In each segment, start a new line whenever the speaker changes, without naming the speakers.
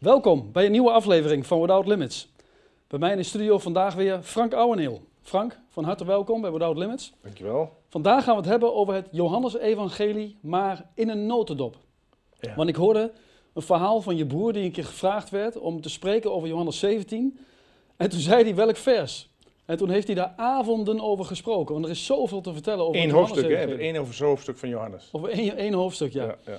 Welkom bij een nieuwe aflevering van Without Limits. Bij mij in de studio vandaag weer Frank Ouweneel. Frank, van harte welkom bij Without Limits.
Dankjewel.
Vandaag gaan we het hebben over het Johannesevangelie, maar in een notendop.
Ja.
Want ik hoorde een verhaal van je broer die een keer gevraagd werd om te spreken over Johannes 17. En toen zei hij welk vers. En toen heeft hij daar avonden over gesproken. Want er is zoveel te vertellen over
Eén hoofdstuk, hè? Eén hoofdstuk van Johannes.
Over één, één hoofdstuk, ja.
ja. ja.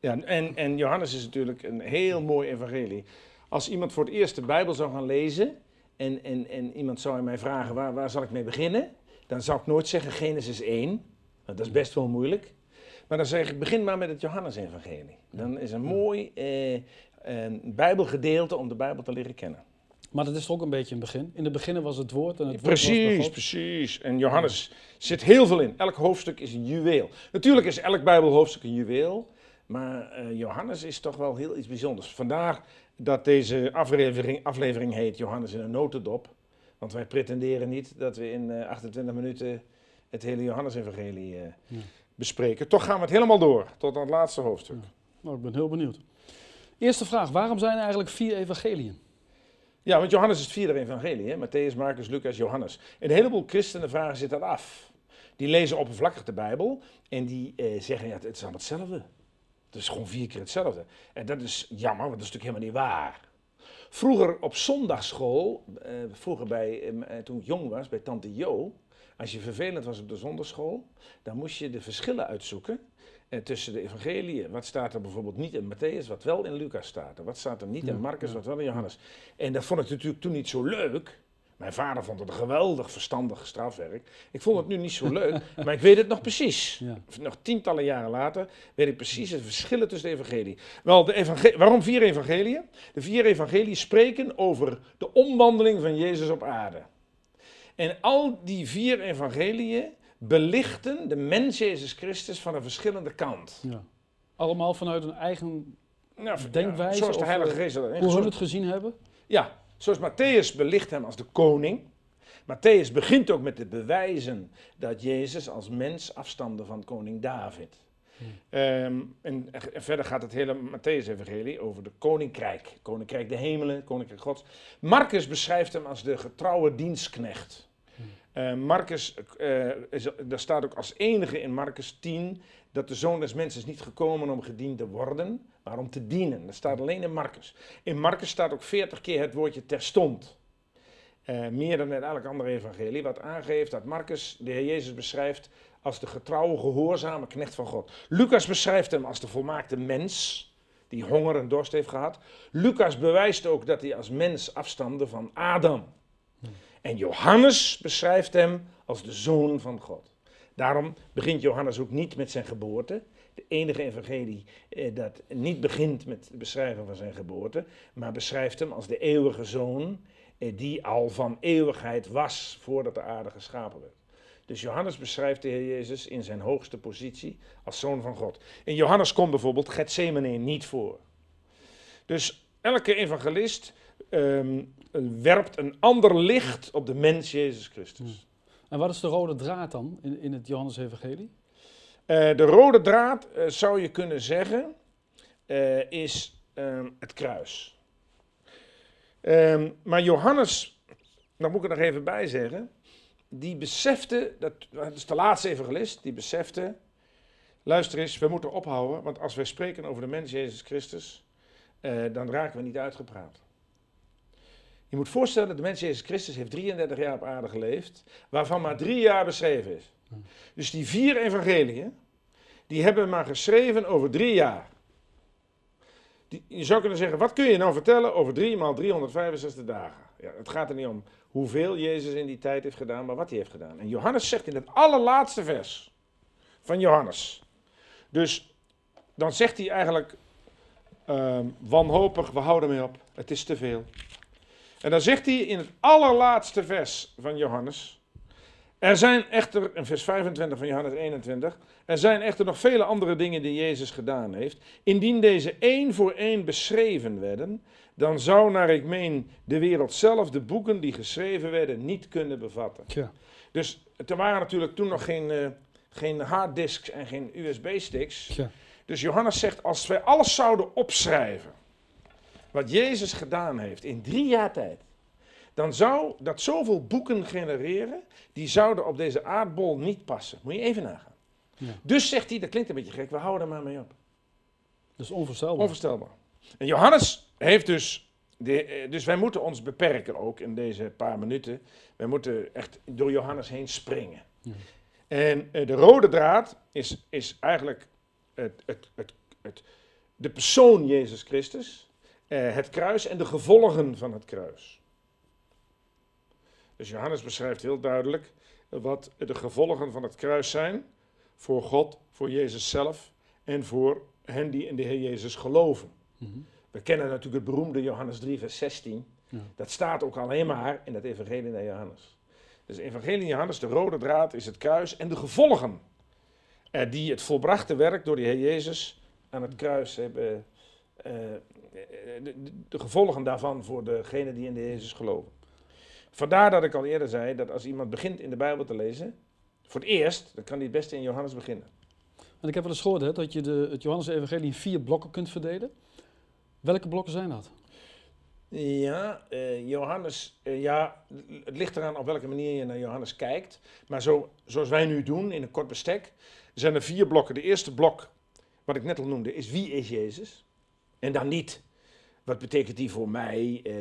Ja, en, en Johannes is natuurlijk een heel mooi evangelie. Als iemand voor het eerst de Bijbel zou gaan lezen en, en, en iemand zou aan mij vragen waar, waar zal ik mee beginnen, dan zou ik nooit zeggen Genesis 1, want dat is best wel moeilijk. Maar dan zeg ik begin maar met het Johannesevangelie. Dan is een mooi eh, een Bijbelgedeelte om de Bijbel te leren kennen.
Maar dat is toch ook een beetje een begin. In het begin was het woord en het woord
Precies,
God.
precies. En Johannes zit heel veel in. Elk hoofdstuk is een juweel. Natuurlijk is elk Bijbelhoofdstuk een juweel. Maar eh, Johannes is toch wel heel iets bijzonders. Vandaar dat deze aflevering, aflevering heet Johannes in een notendop. Want wij pretenderen niet dat we in eh, 28 minuten het hele Johannesevangelie eh
Ja.
bespreken. Toch gaan we het helemaal door, tot aan het laatste hoofdstuk.
Nou, ik ben heel benieuwd. Eerste vraag, waarom zijn er eigenlijk vier evangeliën?
Ja, want Johannes is het vierde evangelie. Hè? Matthäus, Marcus, Lucas, Johannes. En een heleboel christenen vragen zich dat af. Die lezen oppervlakkig de Bijbel en die eh, zeggen, ja, het is allemaal hetzelfde. Het is gewoon vier keer hetzelfde. En dat is jammer, want dat is natuurlijk helemaal niet waar. Vroeger op zondagschool, eh, vroeger bij, eh, toen ik jong was, bij tante Jo, als je vervelend was op de zondagschool, dan moest je de verschillen uitzoeken eh, tussen de evangeliën. Wat staat er bijvoorbeeld niet in Matthäus, wat wel in Lucas staat. En wat staat er niet in Marcus, wat wel in Johannes. En dat vond ik natuurlijk toen niet zo leuk. Mijn vader vond het een geweldig verstandig strafwerk. Ik vond het nu niet zo leuk, maar ik weet het nog precies.
Ja.
Nog tientallen jaren later weet ik precies het verschillen tussen de evangelie. Wel, de evangel- waarom vier evangeliën? De vier evangeliën spreken over de omwandeling van Jezus op aarde. En al die vier evangeliën belichten de mens Jezus Christus van een verschillende kant.
Ja. Allemaal vanuit een eigen,
Nou,
Denkwijze
zoals de Heilige
eh,
Geest dat
hoe hun het gezien hebben.
Ja, zoals Matthäus belicht hem als de koning. Matthäus begint ook met te bewijzen dat Jezus als mens afstamde van koning David. Ehm, en, en verder gaat het hele Matthäus-evangelie over de koninkrijk. Koninkrijk de hemelen, koninkrijk gods. Marcus beschrijft hem als de getrouwe dienstknecht. Eh, Marcus, eh, daar staat ook als enige in Marcus 10 dat de zoon des mensen is niet gekomen om gediend te worden, maar om te dienen. Dat staat alleen in Marcus. In Marcus staat ook 40 keer het woordje terstond. Eh, meer dan in elk andere evangelie, wat aangeeft dat Marcus de Heer Jezus beschrijft als de getrouwe, gehoorzame knecht van God. Lucas beschrijft hem als de volmaakte mens, die honger en dorst heeft gehad. Lucas bewijst ook dat hij als mens afstamde van Adam. En Johannes beschrijft hem als de zoon van God. Daarom begint Johannes ook niet met zijn geboorte. De enige evangelie eh, dat niet begint met het beschrijven van zijn geboorte, maar beschrijft hem als de eeuwige zoon eh, die al van eeuwigheid was voordat de aarde geschapen werd. Dus Johannes beschrijft de Heer Jezus in zijn hoogste positie als zoon van God. In Johannes komt bijvoorbeeld Gethsemane niet voor. Dus elke evangelist ehm, werpt een ander licht op de mens Jezus Christus.
En wat is de rode draad dan in, in het Johannesevangelie?
Eh, de rode draad, eh, zou je kunnen zeggen, eh, is ehm, het kruis. Ehm, maar Johannes, daar moet ik er nog even bij zeggen, die besefte, dat, dat is de laatste evangelist, die besefte, luister eens, we moeten ophouden, want als wij spreken over de mens Jezus Christus, dan raken we niet uitgepraat. Je moet voorstellen, de mens Jezus Christus heeft 33 jaar op aarde geleefd, waarvan maar drie jaar beschreven is. Dus die vier evangeliën, die hebben maar geschreven over drie jaar. Die, je zou kunnen zeggen, wat kun je nou vertellen over 3 maal 365 dagen? Ja, het gaat er niet om hoeveel Jezus in die tijd heeft gedaan, maar wat hij heeft gedaan. En Johannes zegt in het allerlaatste vers van Johannes. Dus dan zegt hij eigenlijk, ehm, wanhopig, we houden mee op, het is te veel. En dan zegt hij in het allerlaatste vers van Johannes, er zijn echter, in vers 25 van Johannes 21, er zijn echter nog vele andere dingen die Jezus gedaan heeft. Indien deze één voor één beschreven werden, dan zou, naar ik meen, de wereld zelf de boeken die geschreven werden niet kunnen bevatten.
Tja.
Dus er waren natuurlijk toen nog geen, eh, geen harddisks en geen USB-sticks. Dus Johannes zegt, als wij alles zouden opschrijven, wat Jezus gedaan heeft in drie jaar tijd, dan zou dat zoveel boeken genereren, die zouden op deze aardbol niet passen. Moet je even nagaan.
Ja.
Dus zegt hij, dat klinkt een beetje gek, we houden er maar mee op.
Dat is onvoorstelbaar.
Onvoorstelbaar. En Johannes heeft dus, de, eh, dus wij moeten ons beperken ook in deze paar minuten. Wij moeten echt door Johannes heen springen.
Ja.
En eh, de rode draad is, is eigenlijk het, het, het, het, de persoon Jezus Christus, eh, het kruis en de gevolgen van het kruis. Dus Johannes beschrijft heel duidelijk wat de gevolgen van het kruis zijn voor God, voor Jezus zelf en voor hen die in de Heer Jezus geloven.
Mhm.
We kennen natuurlijk het beroemde Johannes 3, vers 16.
Ja.
Dat staat ook alleen maar in het evangelie naar Johannes. Dus evangelie Johannes, de rode draad is het kruis en de gevolgen. eh, die het volbrachte werk door de Heer Jezus aan het kruis hebben. Eh, de, de- de gevolgen daarvan voor degenen die in de Jezus geloven. Vandaar dat ik al eerder zei dat als iemand begint in de Bijbel te lezen, voor het eerst, dan kan hij het beste in Johannes beginnen.
En ik heb wel eens gehoord hè, dat je de, het Johannes-evangelie in vier blokken kunt verdelen. Welke blokken zijn dat?
Ja, eh, Johannes, eh, ja, het ligt eraan op welke manier je naar Johannes kijkt. Maar zo, zoals wij nu doen, in een kort bestek, zijn er vier blokken. De eerste blok, wat ik net al noemde, is wie is Jezus? En dan niet, wat betekent die voor mij? Eh,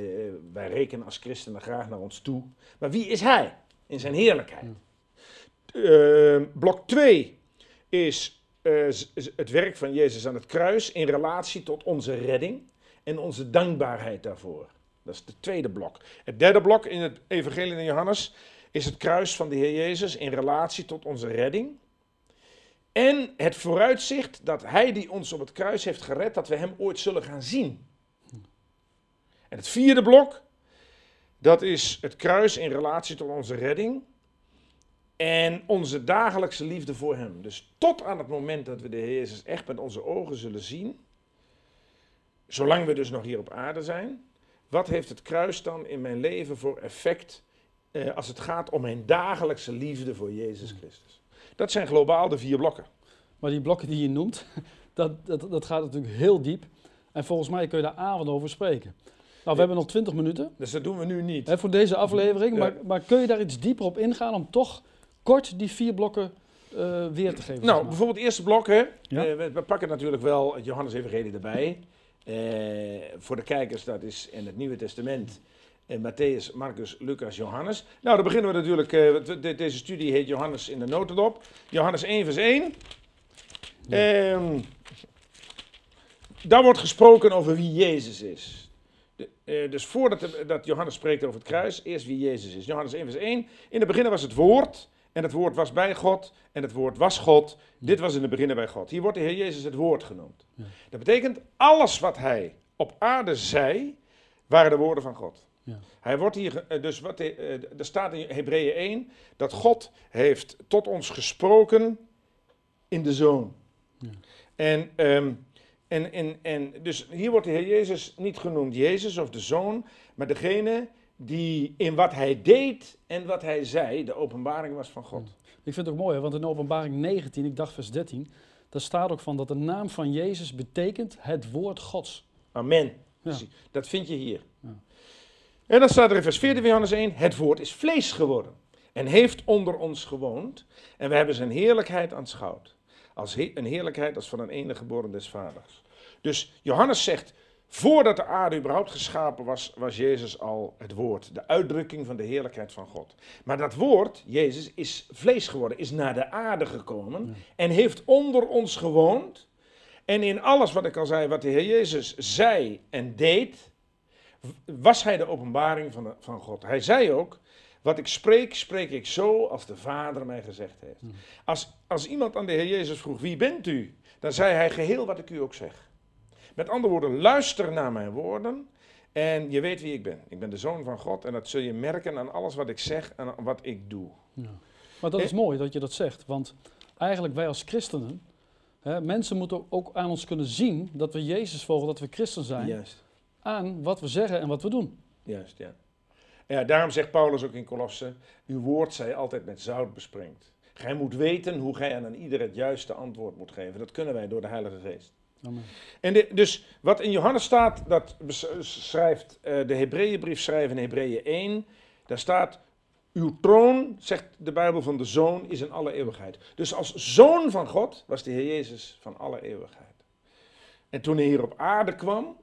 wij rekenen als christenen graag naar ons toe. Maar wie is hij in zijn heerlijkheid? Eh, blok 2 is eh, het werk van Jezus aan het kruis in relatie tot onze redding en onze dankbaarheid daarvoor. Dat is het tweede blok. Het derde blok in het Evangelie van Johannes is het kruis van de Heer Jezus in relatie tot onze redding. En het vooruitzicht dat Hij die ons op het kruis heeft gered, dat we Hem ooit zullen gaan zien. En het vierde blok, dat is het kruis in relatie tot onze redding. En onze dagelijkse liefde voor Hem. Dus tot aan het moment dat we de Heer Jezus echt met onze ogen zullen zien, zolang we dus nog hier op aarde zijn, wat heeft het kruis dan in mijn leven voor effect eh, als het gaat om mijn dagelijkse liefde voor Jezus Christus? Dat zijn globaal de vier blokken.
Maar die blokken die je noemt, dat, dat, dat gaat natuurlijk heel diep. En volgens mij kun je daar avond over spreken. Nou, we hebben nog 20 minuten
Dus dat doen we nu niet.
hè, voor deze aflevering.
Ja.
Maar, maar kun je daar iets dieper op ingaan om toch kort die vier blokken eh, weer te geven? zeg
Nou,
maar?
bijvoorbeeld het eerste blok, hè.
Ja.
Eh, we, we pakken natuurlijk wel het Johannes Evangelie erbij. Eh, voor de kijkers, dat is in het Nieuwe Testament Matthäus, Marcus, Lucas, Johannes. Nou, dan beginnen we natuurlijk, eh, de- de- deze studie heet Johannes in de notendop. Johannes 1 vers 1. Ehm, daar wordt gesproken over wie Jezus is. De- eh, dus voordat de- dat Johannes spreekt over het kruis, eerst wie Jezus is. Johannes 1 vers 1. In het begin was het woord, en het woord was bij God, en het woord was God. Dit was in het begin bij God. Hier wordt de Heer Jezus het woord genoemd.
Ja.
Dat betekent, alles wat hij op aarde zei, waren de woorden van God.
Ja.
Hij wordt hier, eh, dus wat eh, er staat in Hebreeën 1, dat God heeft tot ons gesproken in de Zoon.
Ja.
En, ehm, en, en, en dus hier wordt de Heer Jezus niet genoemd Jezus of de Zoon, maar degene die in wat hij deed en wat hij zei, de openbaring was van God.
Ik vind het ook mooi, hè, want in openbaring 19, ik dacht vers 13, daar staat ook van dat de naam van Jezus betekent het woord Gods.
Amen.
Ja.
Dat vind je hier. En dan staat er in vers 14 van Johannes 1, het woord is vlees geworden en heeft onder ons gewoond en we hebben zijn heerlijkheid aanschouwd. Als he- een heerlijkheid als van een enige geboren des vaders. Dus Johannes zegt, voordat de aarde überhaupt geschapen was, was Jezus al het woord. De uitdrukking van de heerlijkheid van God. Maar dat woord, Jezus, is vlees geworden, is naar de aarde gekomen
Ja.
en heeft onder ons gewoond. En in alles wat ik al zei, wat de Heer Jezus zei en deed, was hij de openbaring van, de- van God. Hij zei ook, wat ik spreek, spreek ik zo als de Vader mij gezegd heeft.
Hmm.
Als, als iemand aan de Heer Jezus vroeg, wie bent u? Dan zei hij geheel wat ik u ook zeg. Met andere woorden, luister naar mijn woorden en je weet wie ik ben. Ik ben de Zoon van God en dat zul je merken aan alles wat ik zeg en wat ik doe.
Ja. Maar dat is mooi dat je dat zegt, want eigenlijk wij als christenen, hè, mensen moeten ook aan ons kunnen zien dat we Jezus volgen, dat we christen zijn,
Juist.
Aan wat we zeggen en wat we doen.
Juist, ja. Ja, daarom zegt Paulus ook in Kolosse, uw woord zij altijd met zout besprengt. Gij moet weten hoe gij aan ieder het juiste antwoord moet geven. Dat kunnen wij door de Heilige Geest.
Amen.
En de- dus wat in Johannes staat, dat schrijft eh, de Hebreeënbrief schrijven in Hebreeën 1. Daar staat, uw troon, zegt de Bijbel van de Zoon, is in alle eeuwigheid. Dus als Zoon van God was de Heer Jezus van alle eeuwigheid. En toen hij hier op aarde kwam,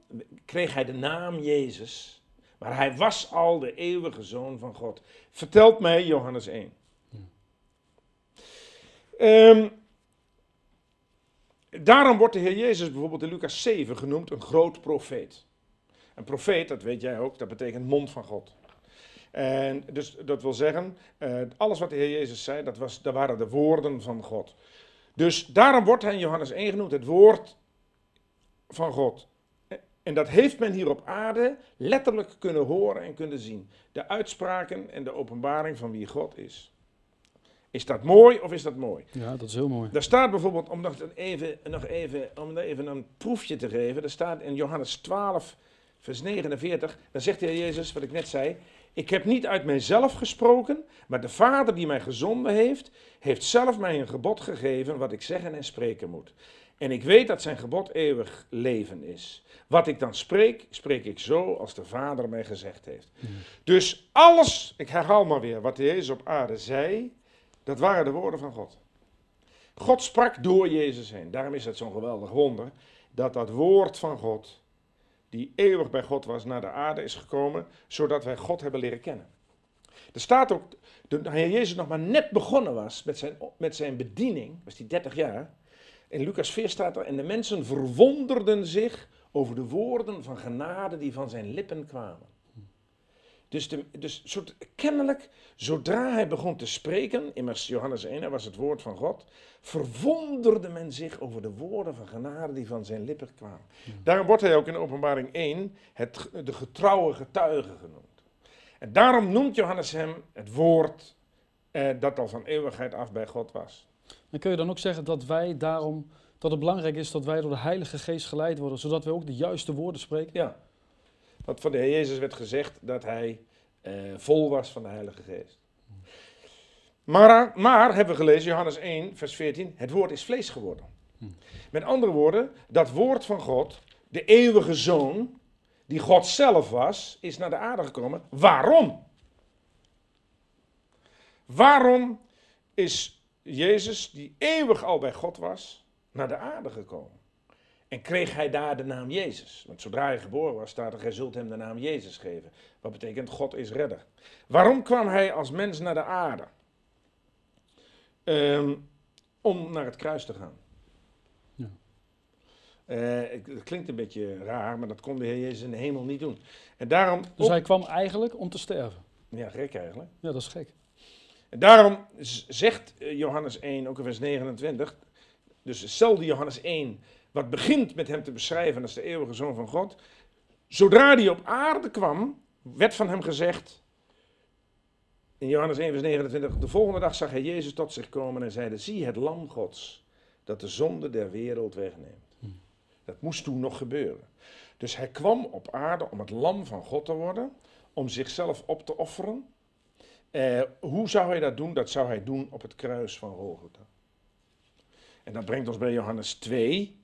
kreeg hij de naam Jezus. Maar hij was al de eeuwige Zoon van God. Vertelt mij Johannes 1. Ehm, daarom wordt de Heer Jezus bijvoorbeeld in Lucas 7 genoemd een groot profeet. Een profeet, dat weet jij ook, dat betekent mond van God. En dus dat wil zeggen, eh, alles wat de Heer Jezus zei, dat, was, dat waren de woorden van God. Dus daarom wordt hij in Johannes 1 genoemd het woord van God. En dat heeft men hier op aarde letterlijk kunnen horen en kunnen zien. De uitspraken en de openbaring van wie God is. Is dat mooi of is dat mooi?
Ja, dat is heel mooi.
Daar staat bijvoorbeeld, om nog even, nog even, om even een proefje te geven, er staat in Johannes 12, vers 49, dan zegt de Heer Jezus, wat ik net zei, ik heb niet uit mijzelf gesproken, maar de Vader die mij gezonden heeft, heeft zelf mij een gebod gegeven wat ik zeggen en spreken moet. En ik weet dat zijn gebod eeuwig leven is. Wat ik dan spreek, spreek ik zo als de Vader mij gezegd heeft. Dus alles, ik herhaal maar weer, wat de Jezus op aarde zei, dat waren de woorden van God. God sprak door Jezus heen. Daarom is het zo'n geweldig wonder dat dat woord van God, die eeuwig bij God was, naar de aarde is gekomen, zodat wij God hebben leren kennen. Er staat ook, toen Jezus nog maar net begonnen was met zijn, met zijn bediening, was die 30 jaar, in Lucas 4 staat er, en de mensen verwonderden zich over de woorden van genade die van zijn lippen kwamen. Dus, de, dus soort, kennelijk, zodra hij begon te spreken, immers Johannes 1, hij was het woord van God, verwonderde men zich over de woorden van genade die van zijn lippen kwamen. Daarom wordt hij ook in openbaring 1 het, de getrouwe getuige genoemd. En daarom noemt Johannes hem het woord eh, dat al van eeuwigheid af bij God was.
En kun je dan ook zeggen dat wij daarom, dat het belangrijk is dat wij door de Heilige Geest geleid worden, zodat wij ook de juiste woorden spreken?
Ja. Want van de Heer Jezus werd gezegd dat hij eh, vol was van de Heilige Geest. Maar, maar, hebben we gelezen, Johannes 1, vers 14, het woord is vlees geworden. Met andere woorden, dat woord van God, de eeuwige zoon, die God zelf was, is naar de aarde gekomen. Waarom? Waarom is Jezus, die eeuwig al bij God was, naar de aarde gekomen? En kreeg hij daar de naam Jezus? Want zodra hij geboren was, staat er, gij zult hem de naam Jezus geven. Wat betekent, God is redder. Waarom kwam hij als mens naar de aarde? Ehm, om naar het kruis te gaan.
Ja.
Eh, ik- het klinkt een beetje raar, maar dat kon de Heer Jezus in de hemel niet doen. En daarom,
Dus
op-
hij kwam eigenlijk om te sterven.
ja, gek eigenlijk.
Ja, dat is gek.
En daarom zegt eh, Johannes 1, ook in vers 29, dus hetzelfde Johannes 1, wat begint met hem te beschrijven als de eeuwige zoon van God. Zodra hij op aarde kwam, werd van hem gezegd, in Johannes 1, vers 29, de volgende dag zag hij Jezus tot zich komen en zeide, zie het lam Gods, dat de zonde der wereld wegneemt. Dat moest toen nog gebeuren. Dus hij kwam op aarde om het lam van God te worden, om zichzelf op te offeren. Eh, hoe zou hij dat doen? Dat zou hij doen op het kruis van Golgotha. En dat brengt ons bij Johannes 2.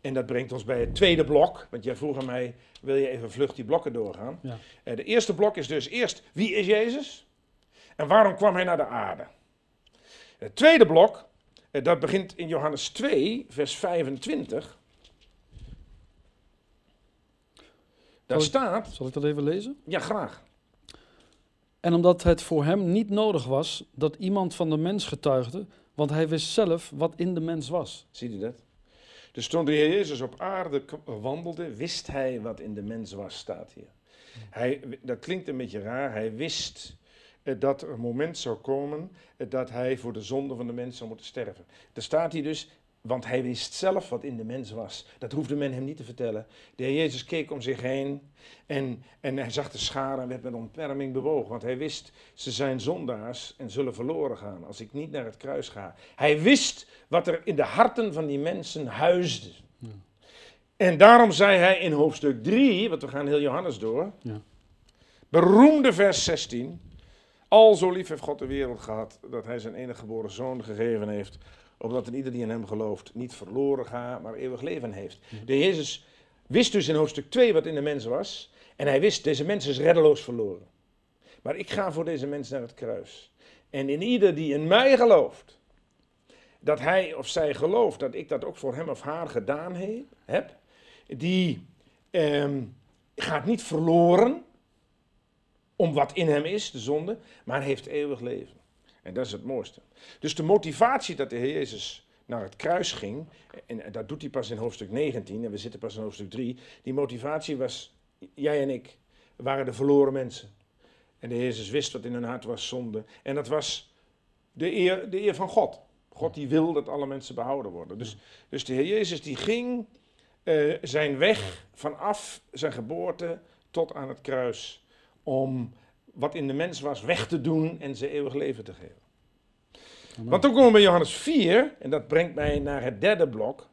En dat brengt ons bij het tweede blok. Want jij vroeg aan mij, wil je even vlug die blokken doorgaan?
Ja.
Eh, de eerste blok is dus eerst, wie is Jezus? En waarom kwam hij naar de aarde? Het tweede blok, eh, dat begint in Johannes 2, vers 25. Daar
Zal ik-
staat,
Zal ik dat even lezen?
ja graag.
En omdat het voor hem niet nodig was dat iemand van de mens getuigde, want hij wist zelf wat in de mens was.
Ziet u dat? Dus toen de Heer Jezus op aarde wandelde, wist hij wat in de mens was, staat hier. Hij, dat klinkt een beetje raar. Hij wist eh, dat er een moment zou komen eh, dat hij voor de zonde van de mens zou moeten sterven. Er staat hier dus, want hij wist zelf wat in de mens was. Dat hoefde men hem niet te vertellen. De Heer Jezus keek om zich heen en, en hij zag de scharen en werd met ontferming bewogen. Want hij wist, ze zijn zondaars en zullen verloren gaan als ik niet naar het kruis ga. Hij wist wat er in de harten van die mensen huisde. En daarom zei hij in hoofdstuk 3, want we gaan heel Johannes door,
Ja.
beroemde vers 16. Al zo lief heeft God de wereld gehad dat hij zijn enige geboren zoon gegeven heeft, Opdat een ieder die in hem gelooft niet verloren gaat, maar eeuwig leven heeft. De Jezus wist dus in hoofdstuk 2 wat in de mens was. En hij wist, deze mens is reddeloos verloren. Maar ik ga voor deze mens naar het kruis. En in ieder die in mij gelooft, dat hij of zij gelooft dat ik dat ook voor hem of haar gedaan he, heb, die ehm, gaat niet verloren om wat in hem is, de zonde, maar heeft eeuwig leven. En dat is het mooiste. Dus de motivatie dat de Heer Jezus naar het kruis ging, en dat doet hij pas in hoofdstuk 19, en we zitten pas in hoofdstuk 3, die motivatie was, jij en ik waren de verloren mensen. En de Heer Jezus wist wat in hun hart was zonde. En dat was de eer, de eer van God. God die wil dat alle mensen behouden worden. Dus, dus de Heer Jezus die ging uh, zijn weg vanaf zijn geboorte tot aan het kruis om wat in de mens was weg te doen en ze eeuwig leven te geven. Want toen komen we bij Johannes 4, en dat brengt mij naar het derde blok.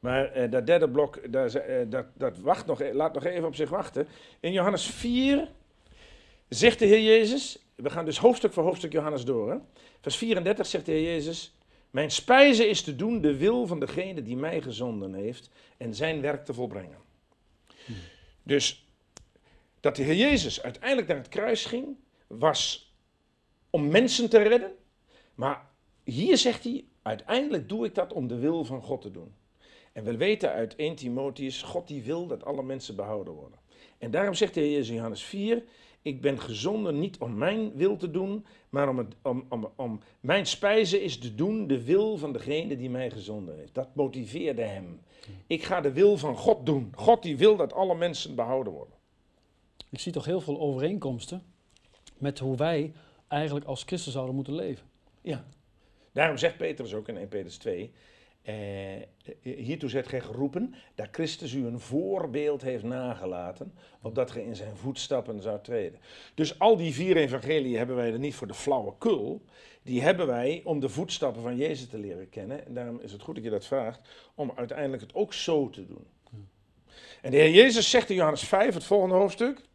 Maar uh, dat derde blok, dat, uh, dat, dat wacht nog, e-, laat nog even op zich wachten. In Johannes 4 zegt de Heer Jezus, we gaan dus hoofdstuk voor hoofdstuk Johannes door. Hè? Vers 34 zegt de Heer Jezus, mijn spijze is te doen de wil van degene die mij gezonden heeft en zijn werk te volbrengen. Hmm. Dus dat de Heer Jezus uiteindelijk naar het kruis ging, was om mensen te redden. Maar hier zegt hij, uiteindelijk doe ik dat om de wil van God te doen. En we weten uit 1 Timotheus, God die wil dat alle mensen behouden worden. En daarom zegt de Heer Jezus in Johannes 4, ik ben gezonden niet om mijn wil te doen, maar om, om, om mijn spijze is te doen de wil van degene die mij gezonden heeft. Dat motiveerde hem. Ik ga de wil van God doen. God die wil dat alle mensen behouden worden.
Ik zie toch heel veel overeenkomsten met hoe wij eigenlijk als christen zouden moeten leven.
Ja, daarom zegt Petrus ook in 1 Petrus 2, eh, hiertoe zet gij geroepen dat Christus u een voorbeeld heeft nagelaten, opdat gij in zijn voetstappen zou treden. Dus al die vier evangelieën hebben wij er niet voor de flauwe kul, die hebben wij om de voetstappen van Jezus te leren kennen. En daarom is het goed dat je dat vraagt, om uiteindelijk het ook zo te doen. En de Heer Jezus zegt in Johannes 5, het volgende hoofdstuk,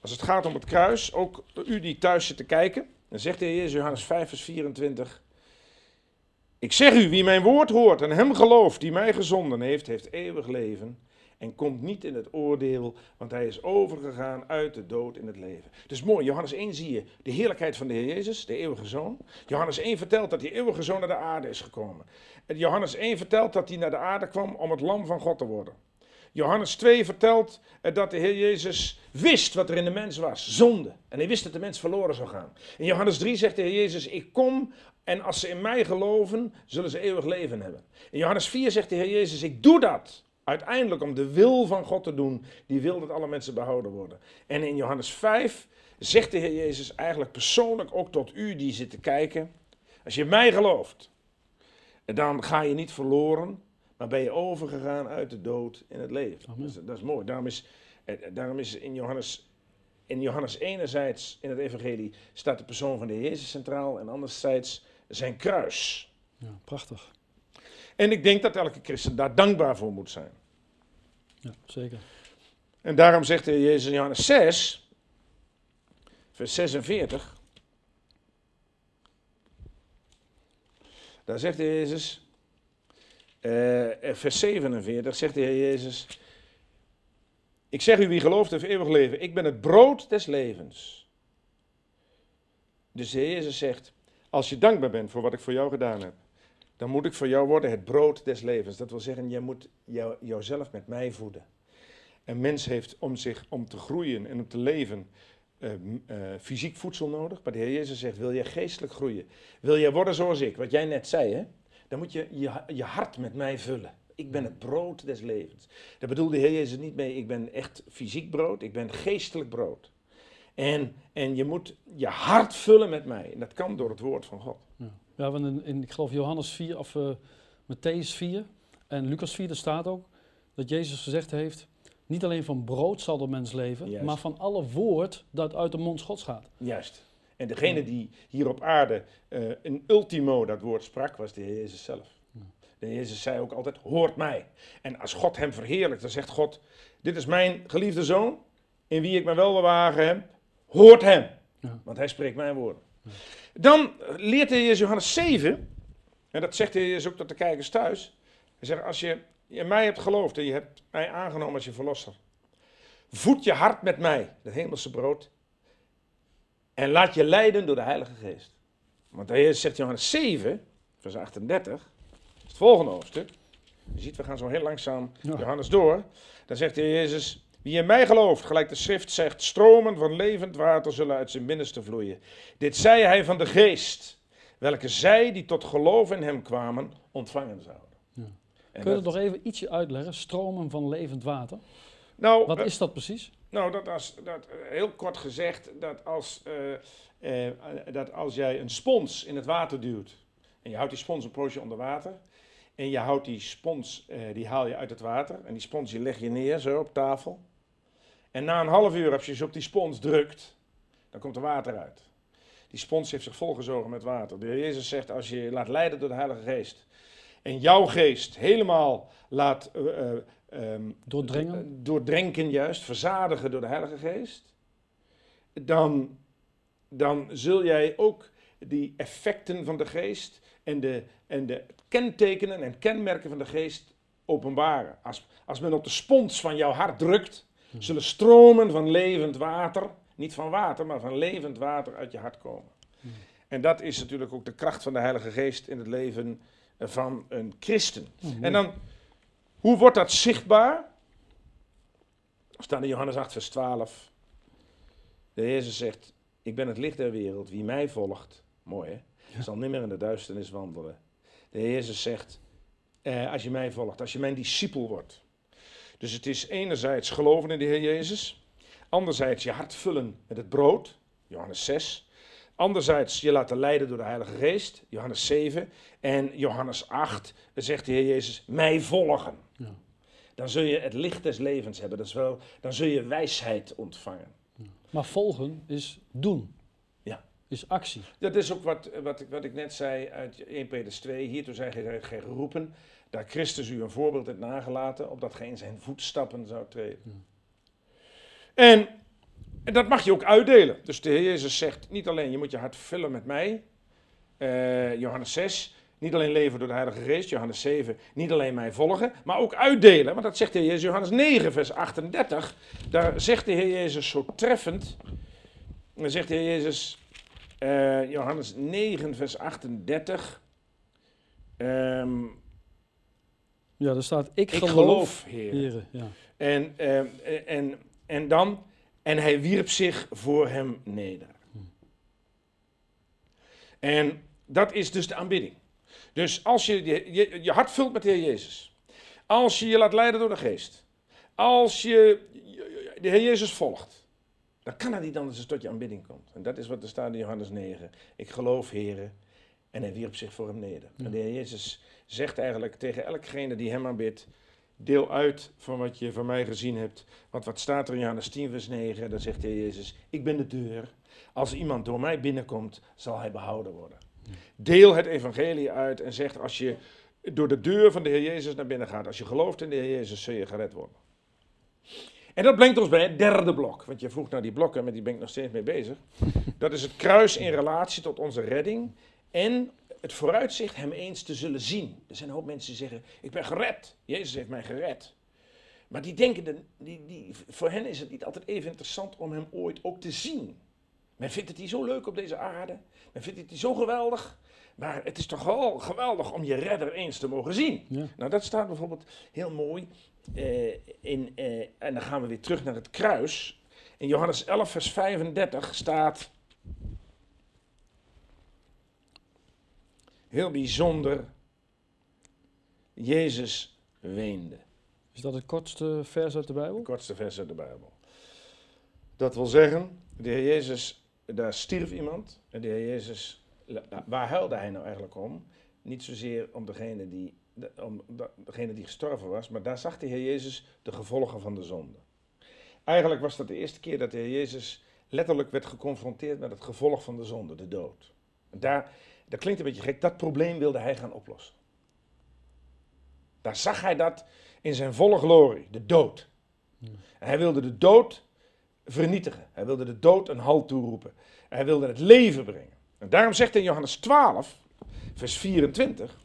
als het gaat om het kruis, ook u die thuis zit te kijken, dan zegt de Heer Jezus Johannes 5, vers 24, ik zeg u, wie mijn woord hoort en hem gelooft die mij gezonden heeft, heeft eeuwig leven en komt niet in het oordeel, want hij is overgegaan uit de dood in het leven. Dus mooi, Johannes 1 zie je de heerlijkheid van de Heer Jezus, de eeuwige zoon. Johannes 1 vertelt dat die eeuwige zoon naar de aarde is gekomen. En Johannes 1 vertelt dat hij naar de aarde kwam om het lam van God te worden. Johannes 2 vertelt eh, dat de Heer Jezus wist wat er in de mens was, zonde. En hij wist dat de mens verloren zou gaan. In Johannes 3 zegt de Heer Jezus, ik kom en als ze in mij geloven, zullen ze eeuwig leven hebben. In Johannes 4 zegt de Heer Jezus, ik doe dat uiteindelijk om de wil van God te doen, die wil dat alle mensen behouden worden. En in Johannes 5 zegt de Heer Jezus eigenlijk persoonlijk ook tot u die zit te kijken, als je mij gelooft, dan ga je niet verloren, maar ben je overgegaan uit de dood in het leven. Dat is, dat is, mooi. Daarom is, eh, daarom is in Johannes in Johannes enerzijds in het evangelie staat de persoon van de Jezus centraal en anderzijds zijn kruis.
Ja, prachtig.
En ik denk dat elke christen daar dankbaar voor moet zijn.
Ja, zeker.
En daarom zegt de Jezus in Johannes 6, vers 46. Daar zegt de Jezus, uh, vers 47, zegt de Heer Jezus, ik zeg u, wie gelooft heeft eeuwig leven. Ik ben het brood des levens. Dus de Heer Jezus zegt, als je dankbaar bent voor wat ik voor jou gedaan heb, dan moet ik voor jou worden het brood des levens. Dat wil zeggen, jij moet jou, jouzelf met mij voeden. Een mens heeft om, zich, om te groeien en om te leven uh, fysiek voedsel nodig. Maar de Heer Jezus zegt, wil je geestelijk groeien? Wil je worden zoals ik, wat jij net zei, hè? Dan moet je, je je hart met mij vullen. Ik ben het brood des levens. Daar bedoelde de Heer Jezus niet mee, ik ben echt fysiek brood, ik ben geestelijk brood. En, en je moet je hart vullen met mij. En dat kan door het woord van God.
Ja, ja want in, in, ik geloof Johannes 4 of uh, Matthäus 4 en Lucas 4, er staat ook dat Jezus gezegd heeft, niet alleen van brood zal de mens leven, Juist. maar van alle woord dat uit de mond Gods gaat.
Juist. En degene die hier op aarde uh, een ultimo dat woord sprak, was de Heer Jezus zelf. De Jezus zei ook altijd, hoort mij. En als God hem verheerlijkt, dan zegt God, dit is mijn geliefde zoon, in wie ik me wel bewagen heb, hoort hem. Ja. Want hij spreekt mijn woorden. Ja. Dan leert de Johannes 7, En dat zegt hij Jezus ook tot de kijkers thuis. Hij zegt, als je in mij hebt geloofd en je hebt mij aangenomen als je verlosser. Voed je hart met mij, het hemelse brood. En laat je leiden door de Heilige Geest. Want hij zegt Johannes 7, vers 38, het volgende hoofdstuk. Je ziet, we gaan zo heel langzaam Johannes door. Dan zegt de Jezus, wie in mij gelooft, gelijk de schrift zegt, stromen van levend water zullen uit zijn binnenste vloeien. Dit zei hij van de geest, welke zij die tot geloof in hem kwamen, ontvangen zouden. Ja.
Kun je dat nog even ietsje uitleggen, stromen van levend water? Nou, Wat eh, is dat precies?
Nou, dat, als, dat eh, heel kort gezegd, dat als, uh, dat als jij een spons in het water duwt, en je houdt die spons een poosje onder water, en je houdt die spons, die haal je uit het water, en die spons die leg je neer zo op tafel, en na een half uur, als je ze op die spons drukt, dan komt er water uit. Die spons heeft zich volgezogen met water. De Jezus zegt, als je laat leiden door de Heilige Geest, en jouw geest helemaal laat uh, um,
doordringen.
doordrenken, juist, verzadigen door de Heilige Geest, dan, dan zul jij ook die effecten van de geest en de, en de kentekenen en kenmerken van de geest openbaren. Als, als men op de spons van jouw hart drukt, Hmm. zullen stromen van levend water, niet van water, maar van levend water uit je hart komen. Hmm. En dat is natuurlijk ook de kracht van de Heilige Geest in het leven van een christen. Hmm. En dan, hoe wordt dat zichtbaar? Er staat in Johannes 8, vers 12. De Jezus zegt, ik ben het licht der wereld. Wie mij volgt, mooi hè, zal nimmer in de duisternis wandelen. De Jezus zegt, eh, als je mij volgt, als je mijn discipel wordt, dus het is enerzijds geloven in de Heer Jezus, anderzijds je hart vullen met het brood, Johannes 6. Anderzijds je laten leiden door de Heilige Geest, Johannes 7. En Johannes 8 zegt de Heer Jezus, mij volgen. Ja. Dan zul je het licht des levens hebben, dat is wel, dan zul je wijsheid ontvangen.
Maar volgen is doen.
Ja.
Is actie.
Dat is ook wat, wat, wat ik net zei uit 1 Petrus 2. Hiertoe zijn gij geroepen daar Christus u een voorbeeld heeft nagelaten, opdat gij in zijn voetstappen zou treden. En, en, dat mag je ook uitdelen. Dus de Heer Jezus zegt niet alleen je moet je hart vullen met mij, uh, Johannes 6, niet alleen leven door de Heilige Geest, Johannes 7, niet alleen mij volgen, maar ook uitdelen. Want dat zegt de Heer Jezus, Johannes 9, vers 38. Daar zegt de Heer Jezus zo treffend. Dan zegt de Heer Jezus, uh, Johannes 9, vers 38. Um,
ja, er staat, ik, ik geloof, Heer.
ja. en, uh, en, en dan, en hij wierp zich voor hem neder. En dat is dus de aanbidding. Dus als je je, je hart vult met de Heer Jezus, als je je laat leiden door de geest, als je de Heer Jezus volgt, dan kan het niet anders dan tot je aanbidding komt. En dat is wat er staat in Johannes 9. Ik geloof, Heer, en hij wierp zich voor hem neder. En de Heer Jezus zegt eigenlijk tegen elkgene die hem aanbidt, deel uit van wat je van mij gezien hebt. Want wat staat er in Johannes 10 vers 9, dan zegt de Heer Jezus, ik ben de deur. Als iemand door mij binnenkomt, zal hij behouden worden. Deel het evangelie uit en zegt als je door de deur van de Heer Jezus naar binnen gaat, als je gelooft in de Heer Jezus, zul je gered worden. En dat brengt ons bij het derde blok. Want je vroeg naar die blokken, met die ben ik nog steeds mee bezig. Dat is het kruis in relatie tot onze redding en het vooruitzicht hem eens te zullen zien. Er zijn een hoop mensen die zeggen, ik ben gered. Jezus heeft mij gered. Maar die denken, die, die, voor hen is het niet altijd even interessant om hem ooit ook te zien. Men vindt het hier zo leuk op deze aarde. Men vindt het hier zo geweldig. Maar het is toch wel geweldig om je redder eens te mogen zien. Nou, dat staat bijvoorbeeld heel mooi. Uh, in, uh, en dan gaan we weer terug naar het kruis. In Johannes 11, vers 35 staat. Heel bijzonder. Jezus weende.
Is dat het kortste vers uit de Bijbel? Het
kortste vers uit de Bijbel. Dat wil zeggen, de Heer Jezus, daar stierf iemand. En de Heer Jezus, waar huilde hij nou eigenlijk om? Niet zozeer om degene die, om degene die gestorven was, maar daar zag de Heer Jezus de gevolgen van de zonde. Eigenlijk was dat de eerste keer dat de Heer Jezus letterlijk werd geconfronteerd met het gevolg van de zonde, de dood. daar, dat klinkt een beetje gek, dat probleem wilde hij gaan oplossen. Daar zag hij dat in zijn volle glorie, de dood. En hij wilde de dood vernietigen. Hij wilde de dood een halt toeroepen. Hij wilde het leven brengen. En daarom zegt hij in Johannes 12, vers 24.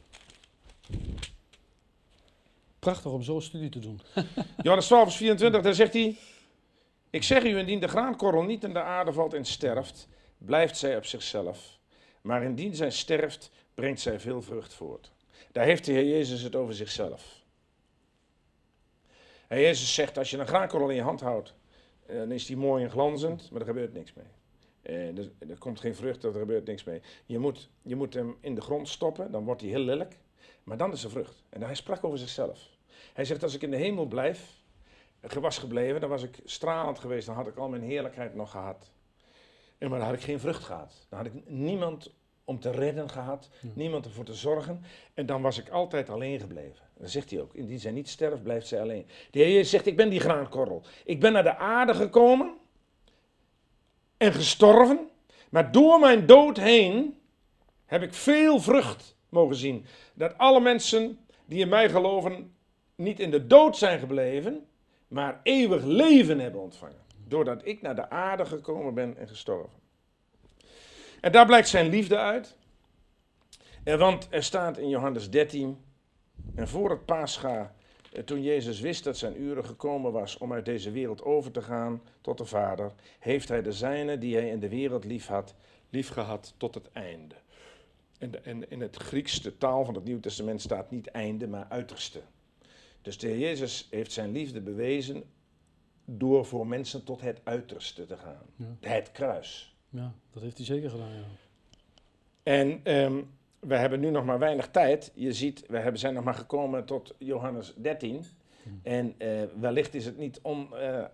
Prachtig om zo'n studie te doen.
Johannes 12, vers 24, daar zegt hij... Ik zeg u, indien de graankorrel niet in de aarde valt en sterft, blijft zij op zichzelf. Maar indien zij sterft, brengt zij veel vrucht voort. Daar heeft de Heer Jezus het over zichzelf. En Jezus zegt, als je een graankorrel in je hand houdt, eh, dan is die mooi en glanzend, maar er gebeurt niks mee. Eh, er, komt geen vrucht, er gebeurt niks mee. Je moet, je moet hem in de grond stoppen, dan wordt hij heel lelijk, maar dan is er vrucht. En hij sprak over zichzelf. Hij zegt, als ik in de hemel blijf, was gebleven, dan was ik stralend geweest, dan had ik al mijn heerlijkheid nog gehad. En maar dan had ik geen vrucht gehad. Dan had ik niemand om te redden gehad, niemand ervoor te zorgen. En dan was ik altijd alleen gebleven. Dan zegt hij ook, indien zij niet sterft, blijft zij alleen. De Heer zegt, ik ben die graankorrel. Ik ben naar de aarde gekomen en gestorven, maar door mijn dood heen heb ik veel vrucht mogen zien. Dat alle mensen die in mij geloven niet in de dood zijn gebleven, maar eeuwig leven hebben ontvangen. Doordat ik naar de aarde gekomen ben en gestorven. En daar blijkt zijn liefde uit. En want er staat in Johannes 13, en voor het Pascha, eh, toen Jezus wist dat zijn uren gekomen was om uit deze wereld over te gaan tot de Vader, heeft hij de zijne die hij in de wereld lief had, lief gehad tot het einde. En, in het Griekse taal van het Nieuw Testament staat niet einde, maar uiterste. Dus de Heer Jezus heeft zijn liefde bewezen door voor mensen tot het uiterste te gaan. Het kruis.
Ja, dat heeft hij zeker gedaan, ja.
En um, we hebben nu nog maar weinig tijd. Je ziet, we hebben, zijn nog maar gekomen tot Johannes 13. Hmm. En uh, wellicht is het niet, on, uh, uh,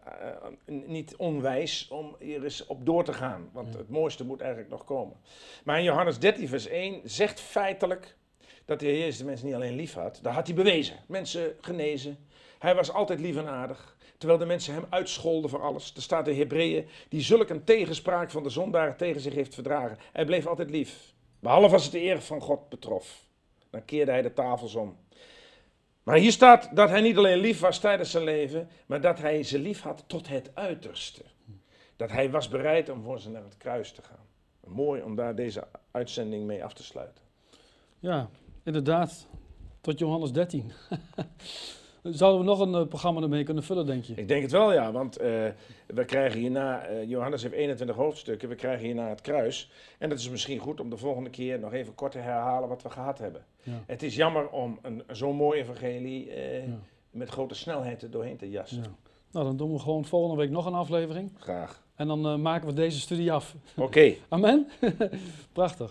niet onwijs om hier eens op door te gaan. Want het mooiste moet eigenlijk nog komen. Maar in Johannes 13, vers 1 zegt feitelijk dat de Heer Jezus de mensen niet alleen lief had. Dat had hij bewezen. Mensen genezen. Hij was altijd lief en aardig. Terwijl de mensen hem uitscholden voor alles. Er staat in Hebreeën die zulk een tegenspraak van de zondaar tegen zich heeft verdragen. Hij bleef altijd lief. Behalve als het de eer van God betrof. Dan keerde hij de tafels om. Maar hier staat dat hij niet alleen lief was tijdens zijn leven, maar dat hij ze lief had tot het uiterste. Dat hij was bereid om voor ze naar het kruis te gaan. Mooi om daar deze uitzending mee af te sluiten.
Ja, inderdaad. Tot Johannes 13. Zouden we nog een uh, programma ermee kunnen vullen, denk je?
Ik denk het wel, ja. Want uh, we krijgen hierna, uh, Johannes heeft 21 hoofdstukken, we krijgen hierna het kruis. En het is misschien goed om de volgende keer nog even kort te herhalen wat we gehad hebben. Ja. Het is jammer om een, zo'n mooi evangelie ja. met grote snelheid er doorheen te jassen. Ja.
Nou, dan doen we gewoon volgende week nog een aflevering.
Graag.
En dan maken we deze studie af.
Oké. Okay.
Amen. Prachtig.